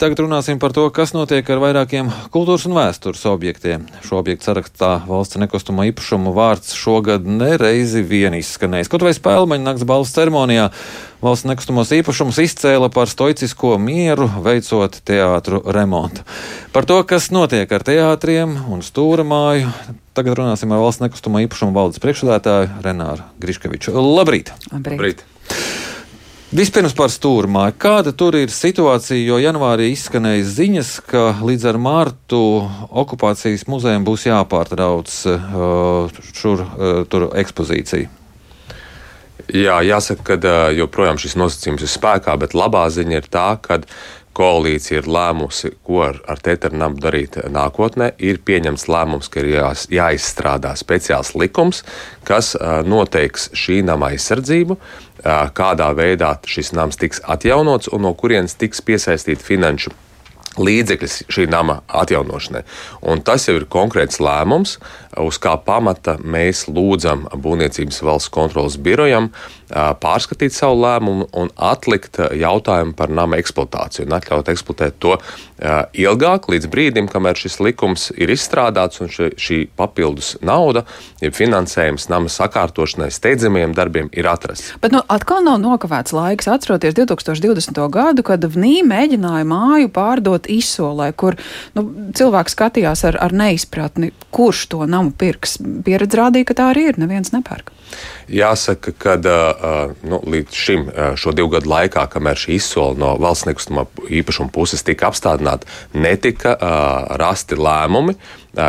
Tagad runāsim par to, kas notiek ar vairākiem kultūras un vēstures objektiem. Šo objektu sarakstā valsts nekustamo īpašumu vārds šogad nereizi vien izskanējis. Kaut vai spēlmeņa nakts balvas ceremonijā valsts nekustamos īpašumus izcēla par stoicisko mieru, veicot teātru remontu. Par to, kas notiek ar teātriem un stūra māju, tagad runāsim ar valsts nekustamo īpašumu valdes priekšsēdētāju Renāru Griškeviču. Labrīt! Labrīt. Labrīt. Vispirms par stūrmāju. Kāda tur ir situācija? Jo janvārī izskanēja ziņas, ka līdz ar mārtu okupācijas muzejam būs jāpārtrauc uh, šur uh, tur ekspozīcija. Jā, jāsaka, ka uh, joprojām šis nosacījums ir spēkā, bet labā ziņa ir tā, ka koalīcija ir lēmusi, ko ar, ar Tēternamu darīt nākotnē. Ir pieņemts lēmums, ka ir jā, jāizstrādā speciāls likums, kas uh, noteiks šī nama aizsardzību, kādā veidā šis nams tiks atjaunots un no kurienes tiks piesaistīti finanšu līdzekļus šī nama atjaunošanai. Un tas jau ir konkrēts lēmums, uz kā pamata mēs lūdzam Būvniecības valsts kontrolas birojam pārskatīt savu lēmumu un atlikt jautājumu par nama eksploatāciju un atļaut eksploatēt to ilgāk, līdz brīdim, kamēr šis likums ir izstrādāts un šī, šī papildus nauda, ja finansējums nama sakārtošanai steidzamiem darbiem ir atrasts. Bet nu, atkal nav nokavēts laiks. Atceroties 2020. gadu, kad VNī mēģināja māju pārdot izsolē, kur nu, cilvēks skatījās ar, ar neizpratni, kurš to namu pirks. Pieredze rādīja, ka tā arī ir. Neviens nepērk. Jāsaka, ka nu, līdz šim šo divu gadu laikā, kamēr šī izsola no valsts nekustamā īpašuma puses tika apstādināta, netika rasti lēmumi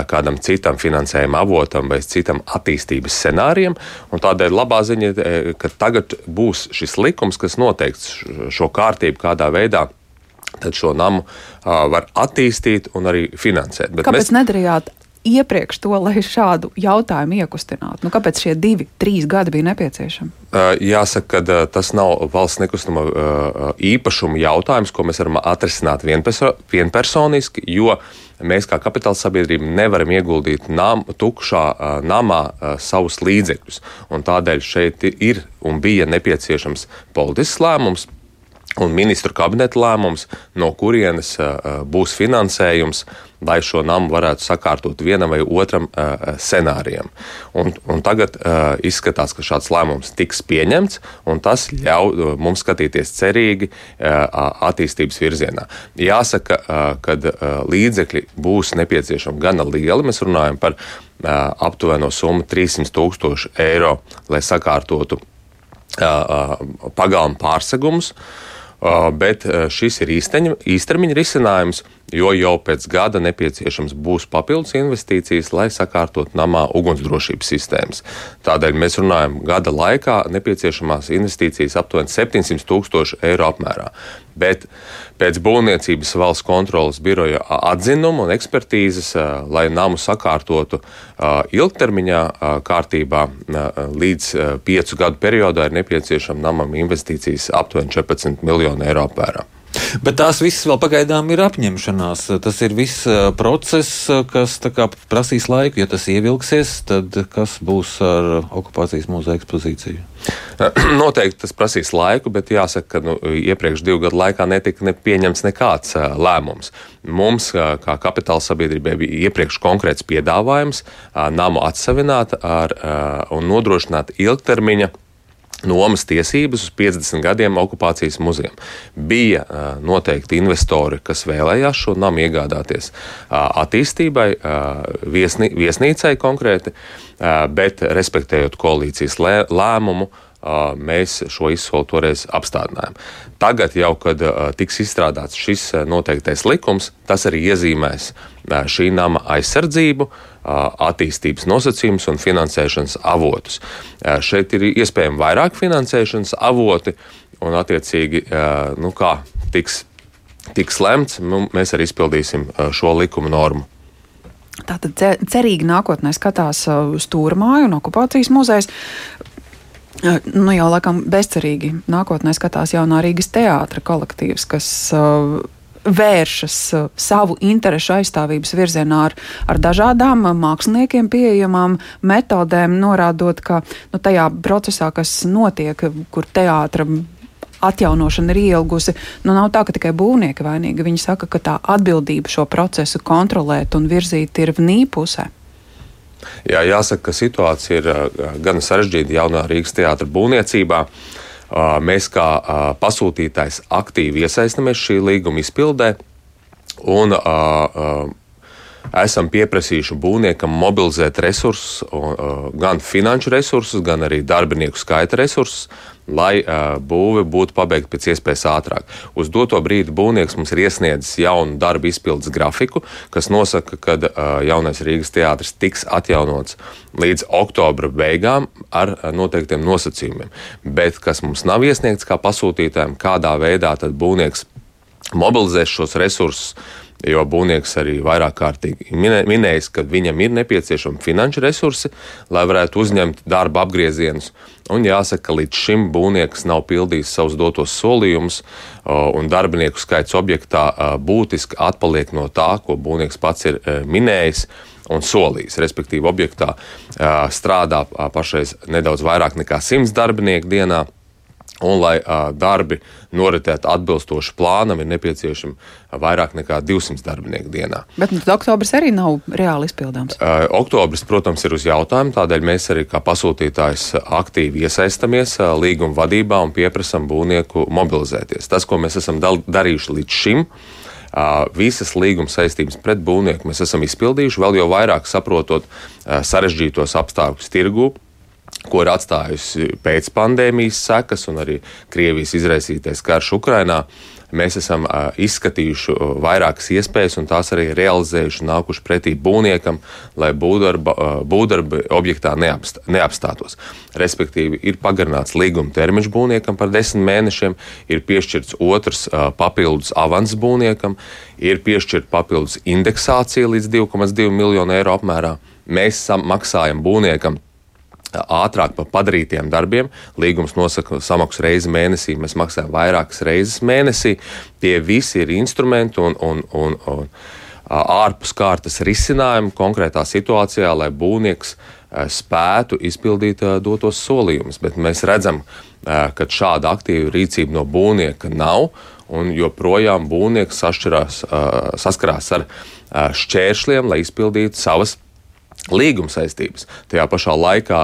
kādam citam finansējuma avotam vai citam attīstības scenārijam. Tādēļ labā ziņa ir, ka tagad būs šis likums, kas noteiks šo kārtību, kādā veidā tad šo namu uh, var attīstīt un arī finansēt. Bet Kāpēc mēs... nedarījāt iepriekš to, lai šādu jautājumu iekustinātu? Nu, kāpēc šie divi, trīs gadi bija nepieciešami? Jāsaka, ka tas nav valsts nekustama īpašuma jautājums, ko mēs varam atrisināt vienperso, vienpersoniski, jo mēs kā kapitāla sabiedrība nevaram ieguldīt nam, tukšā namā savus līdzekļus. Tādēļ šeit ir un bija nepieciešams politisks lēmums un ministru kabineta lēmums, no kurienes būs finansējums, lai šo namu varētu sakārtot vienam vai otram scenārijam. Un, un tagad izskatās, ka šāds lēmums tiks pieņemts, un tas ļauj mums skatīties cerīgi attīstības virzienā. Jāsaka, ka līdzekļi būs nepieciešami gana lieli. Mēs runājam par aptuveno summu 300 tūkstoši eiro, lai sakārtotu pagalmu pārsegumus. Bet šis ir īsteņa, īstermiņa risinājums, jo jau pēc gada nepieciešams būs papildus investīcijas, lai sakārtot namā ugunsdrošības sistēmas. Tādēļ mēs runājam, gada laikā nepieciešamās investīcijas aptuveni 700 tūkstoši eiro apmērā. Bet pēc būvniecības valsts kontrolas biroja atzinuma un ekspertīzes, lai namu sakārtotu ilgtermiņā kārtībā līdz piecu gadu periodā, ir nepieciešama namam investīcijas aptuveni 14 miljonu eiro apmērā. Bet tās visas vēl pagaidām ir apņemšanās. Tas ir viss process, kas kā, prasīs laiku. Ja tas ievilksies, tad kas būs ar okupācijas muzeja ekspozīciju? Noteikti tas prasīs laiku, bet jāsaka, ka nu, iepriekš divu gadu laikā netika ne pieņemts nekāds lēmums. Mums, kā kapitāla sabiedrībai, bija iepriekš konkrēts piedāvājums namu atsavināt ar, un nodrošināt ilgtermiņa nomas tiesības uz 50 gadiem okupācijas muzejam. Bija uh, noteikti investori, kas vēlējās šo namu iegādāties uh, attīstībai, uh, viesni, viesnīcai konkrēti, bet respektējot koalīcijas lē, lēmumu. Mēs šo izsoli toreiz apstādinājām. Tagad, jau, kad tiks izstrādāts šis noteiktais likums, tas arī iezīmēs šī nama aizsardzību, attīstības nosacījumus un finansēšanas avotus. Šeit ir iespējami vairāk finansēšanas avoti, un attiecīgi nu, kā tiks, tiks lemts, nu, mēs arī izpildīsim šo likuma normu. Tātad cerīgi nākotnē skatās stūrmāju un okupācijas muzejs. Nu, jau laikam bezcerīgi nākotnē skatās jaunā Rīgas teātra kolektīvs, kas uh, vēršas uh, savu interesu aizstāvības virzienā ar, ar dažādām māksliniekiem pieejamām metodēm, norādot, ka nu, tajā procesā, kas notiek, kur teātra atjaunošana ir ielgusi. Nu, nav tā, ka tikai būvnieki vainīgi. Viņi saka, ka tā atbildība šo procesu kontrolēt un virzīt ir vnī pusē. Jā, jāsaka, ka situācija ir gan sarežģīta jaunā Rīgas teātra būvniecībā. Mēs kā pasūtītājs aktīvi iesaistamies šī līguma izpildē un esam pieprasījuši būvniekam mobilizēt resursus, gan finanšu resursus, gan arī darbinieku skaita resursus, lai uh, būve būtu pabeigta pēc iespējas ātrāk. Uz doto brīdi būvnieks mums ir iesniedzis jaunu darbu izpildes grafiku, kas nosaka, ka uh, jaunais Rīgas teātris tiks atjaunots līdz oktobra beigām ar uh, noteiktiem nosacījumiem. Bet kas mums nav iesniegts kā pasūtītājiem, kādā veidā tad būvnieks mobilizēs šos resursus Jo būvnieks arī vairāk kārtīgi minējis, ka viņam ir nepieciešami finanšu resursi, lai varētu uzņemt darba apgriezienus. Un jāsaka, ka līdz šim būvnieks nav pildījis savus dotos solījumus, un darbinieku skaits objektā būtiski atpaliek no tā, ko būvnieks pats ir e, minējis un solījis. Respektīvi, objektā strādā pašreiz nedaudz vairāk nekā 100 darbinieku dienā. Un, lai uh, darbi noritētu atbilstoši plānam, ir nepieciešama vairāk nekā 200 darbinieku dienā. Bet nu, oktobris arī nav reāli izpildāms. Uh, oktobris, protams, ir uz jautājumu, tādēļ mēs arī kā pasūtītājs aktīvi iesaistamies uh, līguma vadībā un pieprasām būvnieku mobilizēties. Tas, ko mēs esam darījuši līdz šim, Uh, visas līguma saistības pret būvnieku mēs esam izpildījuši, vēl jau vairāk saprotot sarežģītos apstākļus tirgū, ko ir atstājusi pēc pandēmijas sekas un arī Krievijas izraisītais karš Ukrainā. Mēs esam izskatījuši vairākas iespējas, un tās arī realizējuši, nākuši pretī būvniekam, lai būvdarba, būvdarbi objektā neapst, neapstātos. Respektīvi, ir pagarināts līguma termiņš būvniekam par desmit mēnešiem, ir piešķirts otrs papildus avans būvniekam, ir piešķirta papildus indeksācija līdz 2,2 miljonu eiro apmērā. Mēs maksājam būvniekam ātrāk par padarītiem darbiem. Līgums nosaka samaksu reizi mēnesī, mēs maksājam vairākas reizes mēnesī. Tie visi ir instrumenti un, un, un, un ārpus kārtas risinājumi konkrētā situācijā, lai būvnieks spētu izpildīt dotos solījumus. Bet mēs redzam, ka šāda aktīva rīcība no būvnieka nav, un joprojām būvnieks saskarās ar šķēršļiem, lai izpildītu savas līguma saistības. Tajā pašā laikā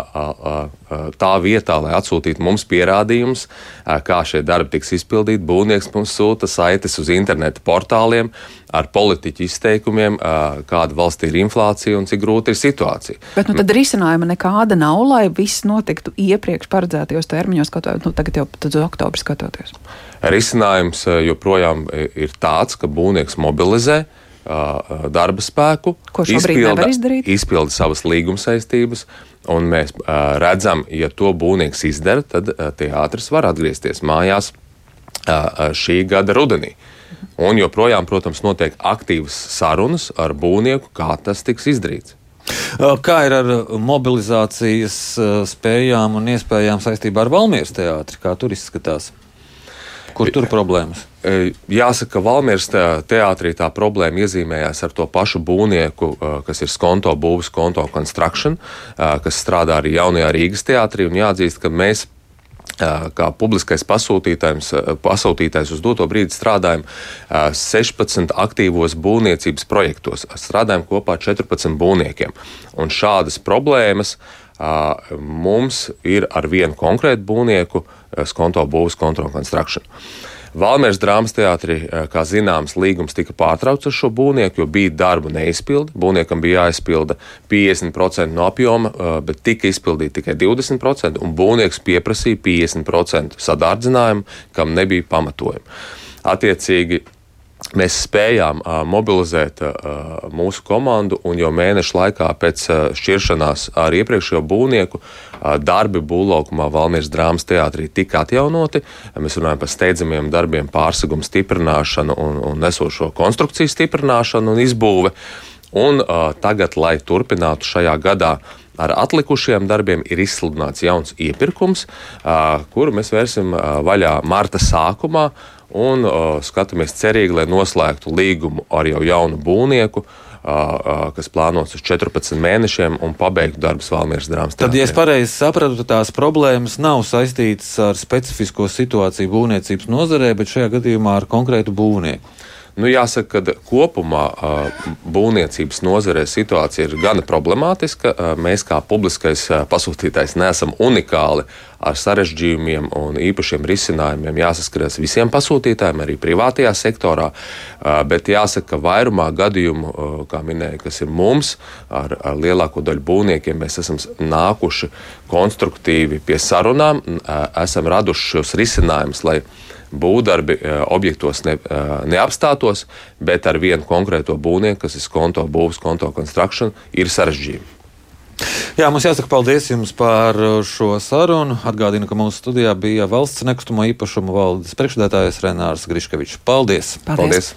tā vietā, lai atsūtītu mums pierādījumus, kā šie darbi tiks izpildīti, būvnieks mums sūta saites uz interneta portāliem ar politiķu izteikumiem, kāda valstī ir inflācija un cik grūta ir situācija. Bet nu, tad risinājuma nekāda nav, lai viss notiktu iepriekš paredzētajos termiņos, kaut vai nu, tagad jau uz oktobru skatoties. Risinājums joprojām ir tāds, ka būvnieks mobilizē darba spēku, izpilda, izpilda savas līguma saistības. Un mēs uh, redzam, ja to būvnieks izdara, tad uh, teātris var atgriezties mājās uh, šī gada rudenī. Un joprojām, protams, notiek aktīvas sarunas ar būvnieku, kā tas tiks izdarīts. Kā ir ar mobilizācijas spējām un iespējām saistībā ar Valmieras teātri? Kā tur izskatās? Kur tur problēmas? E, jāsaka, ka Valmieras teātrī tā problēma iezīmējās ar to pašu būvnieku, e, kas ir Skonto būvs, Skonto Construction, e, kas strādā arī jaunajā Rīgas teātrī. Jāatzīst, ka mēs kā publiskais pasūtītājs, pasūtītājs uz doto brīdi strādājam 16 aktīvos būvniecības projektos. Strādājam kopā ar 14 būvniekiem. Un šādas problēmas mums ir ar vienu konkrētu būvnieku, Skonto būvs, Skonto Construction. Valmērs drāmas teātrī, kā zināms, līgums tika pārtraukts ar šo būvnieku, jo bija darbu neizpildi. Būvniekam bija jāizpilda 50% no apjoma, bet tika izpildīti tikai 20%, un būvnieks pieprasīja 50% sadārdzinājumu, kam nebija pamatojuma. Attiecīgi, Mēs spējām uh, mobilizēt uh, mūsu komandu, un jau mēnešu laikā pēc uh, šķiršanās ar iepriekšējo būvnieku uh, darbi būvlaukumā Valmīras drāmas teātrī tika atjaunoti. Mēs runājam par steidzamiem darbiem, pārsegumu stiprināšanu un, un nesošo konstrukciju stiprināšanu un izbūvi. Un uh, tagad, lai turpinātu šajā gadā ar atlikušajiem darbiem ir izsludināts jauns iepirkums, uh, kuru mēs vērsim uh, vaļā marta sākumā un uh, skatāmies cerīgi, lai noslēgtu līgumu ar jau jaunu būvnieku. Uh, kas plānots uz 14 mēnešiem, un pabeigtu darbus Valmieras drāmas. Tad, ja es pareizi sapratu, tās problēmas nav saistītas ar specifisko situāciju būvniecības nozarē, bet šajā gadījumā ar konkrētu būvnieku. Nu, jāsaka, ka kopumā būvniecības nozarē situācija ir gana problemātiska. Mēs, kā publiskais pasūtītājs, neesam unikāli ar sarežģījumiem un īpašiem risinājumiem. Jāsaskaras visiem pasūtītājiem, arī privātajā sektorā. Bet jāsaka, ka vairumā gadījumu, kā minēja, kas ir mums, ar, ar lielāko daļu būvniekiem, mēs esam nākuši konstruktīvi pie sarunām, esam raduši šos risinājumus būvdarbi eh, objektos ne, eh, neapstātos, bet ar vienu konkrēto būvnieku, kas ir konto būvs, konto construction, ir sarežģījumi. Jā, mums jāsaka paldies jums par šo sarunu. Atgādinu, ka mūsu studijā bija valsts nekustamo īpašumu valdes priekšstādātājs Renārs Griškevičs. Paldies! paldies. paldies.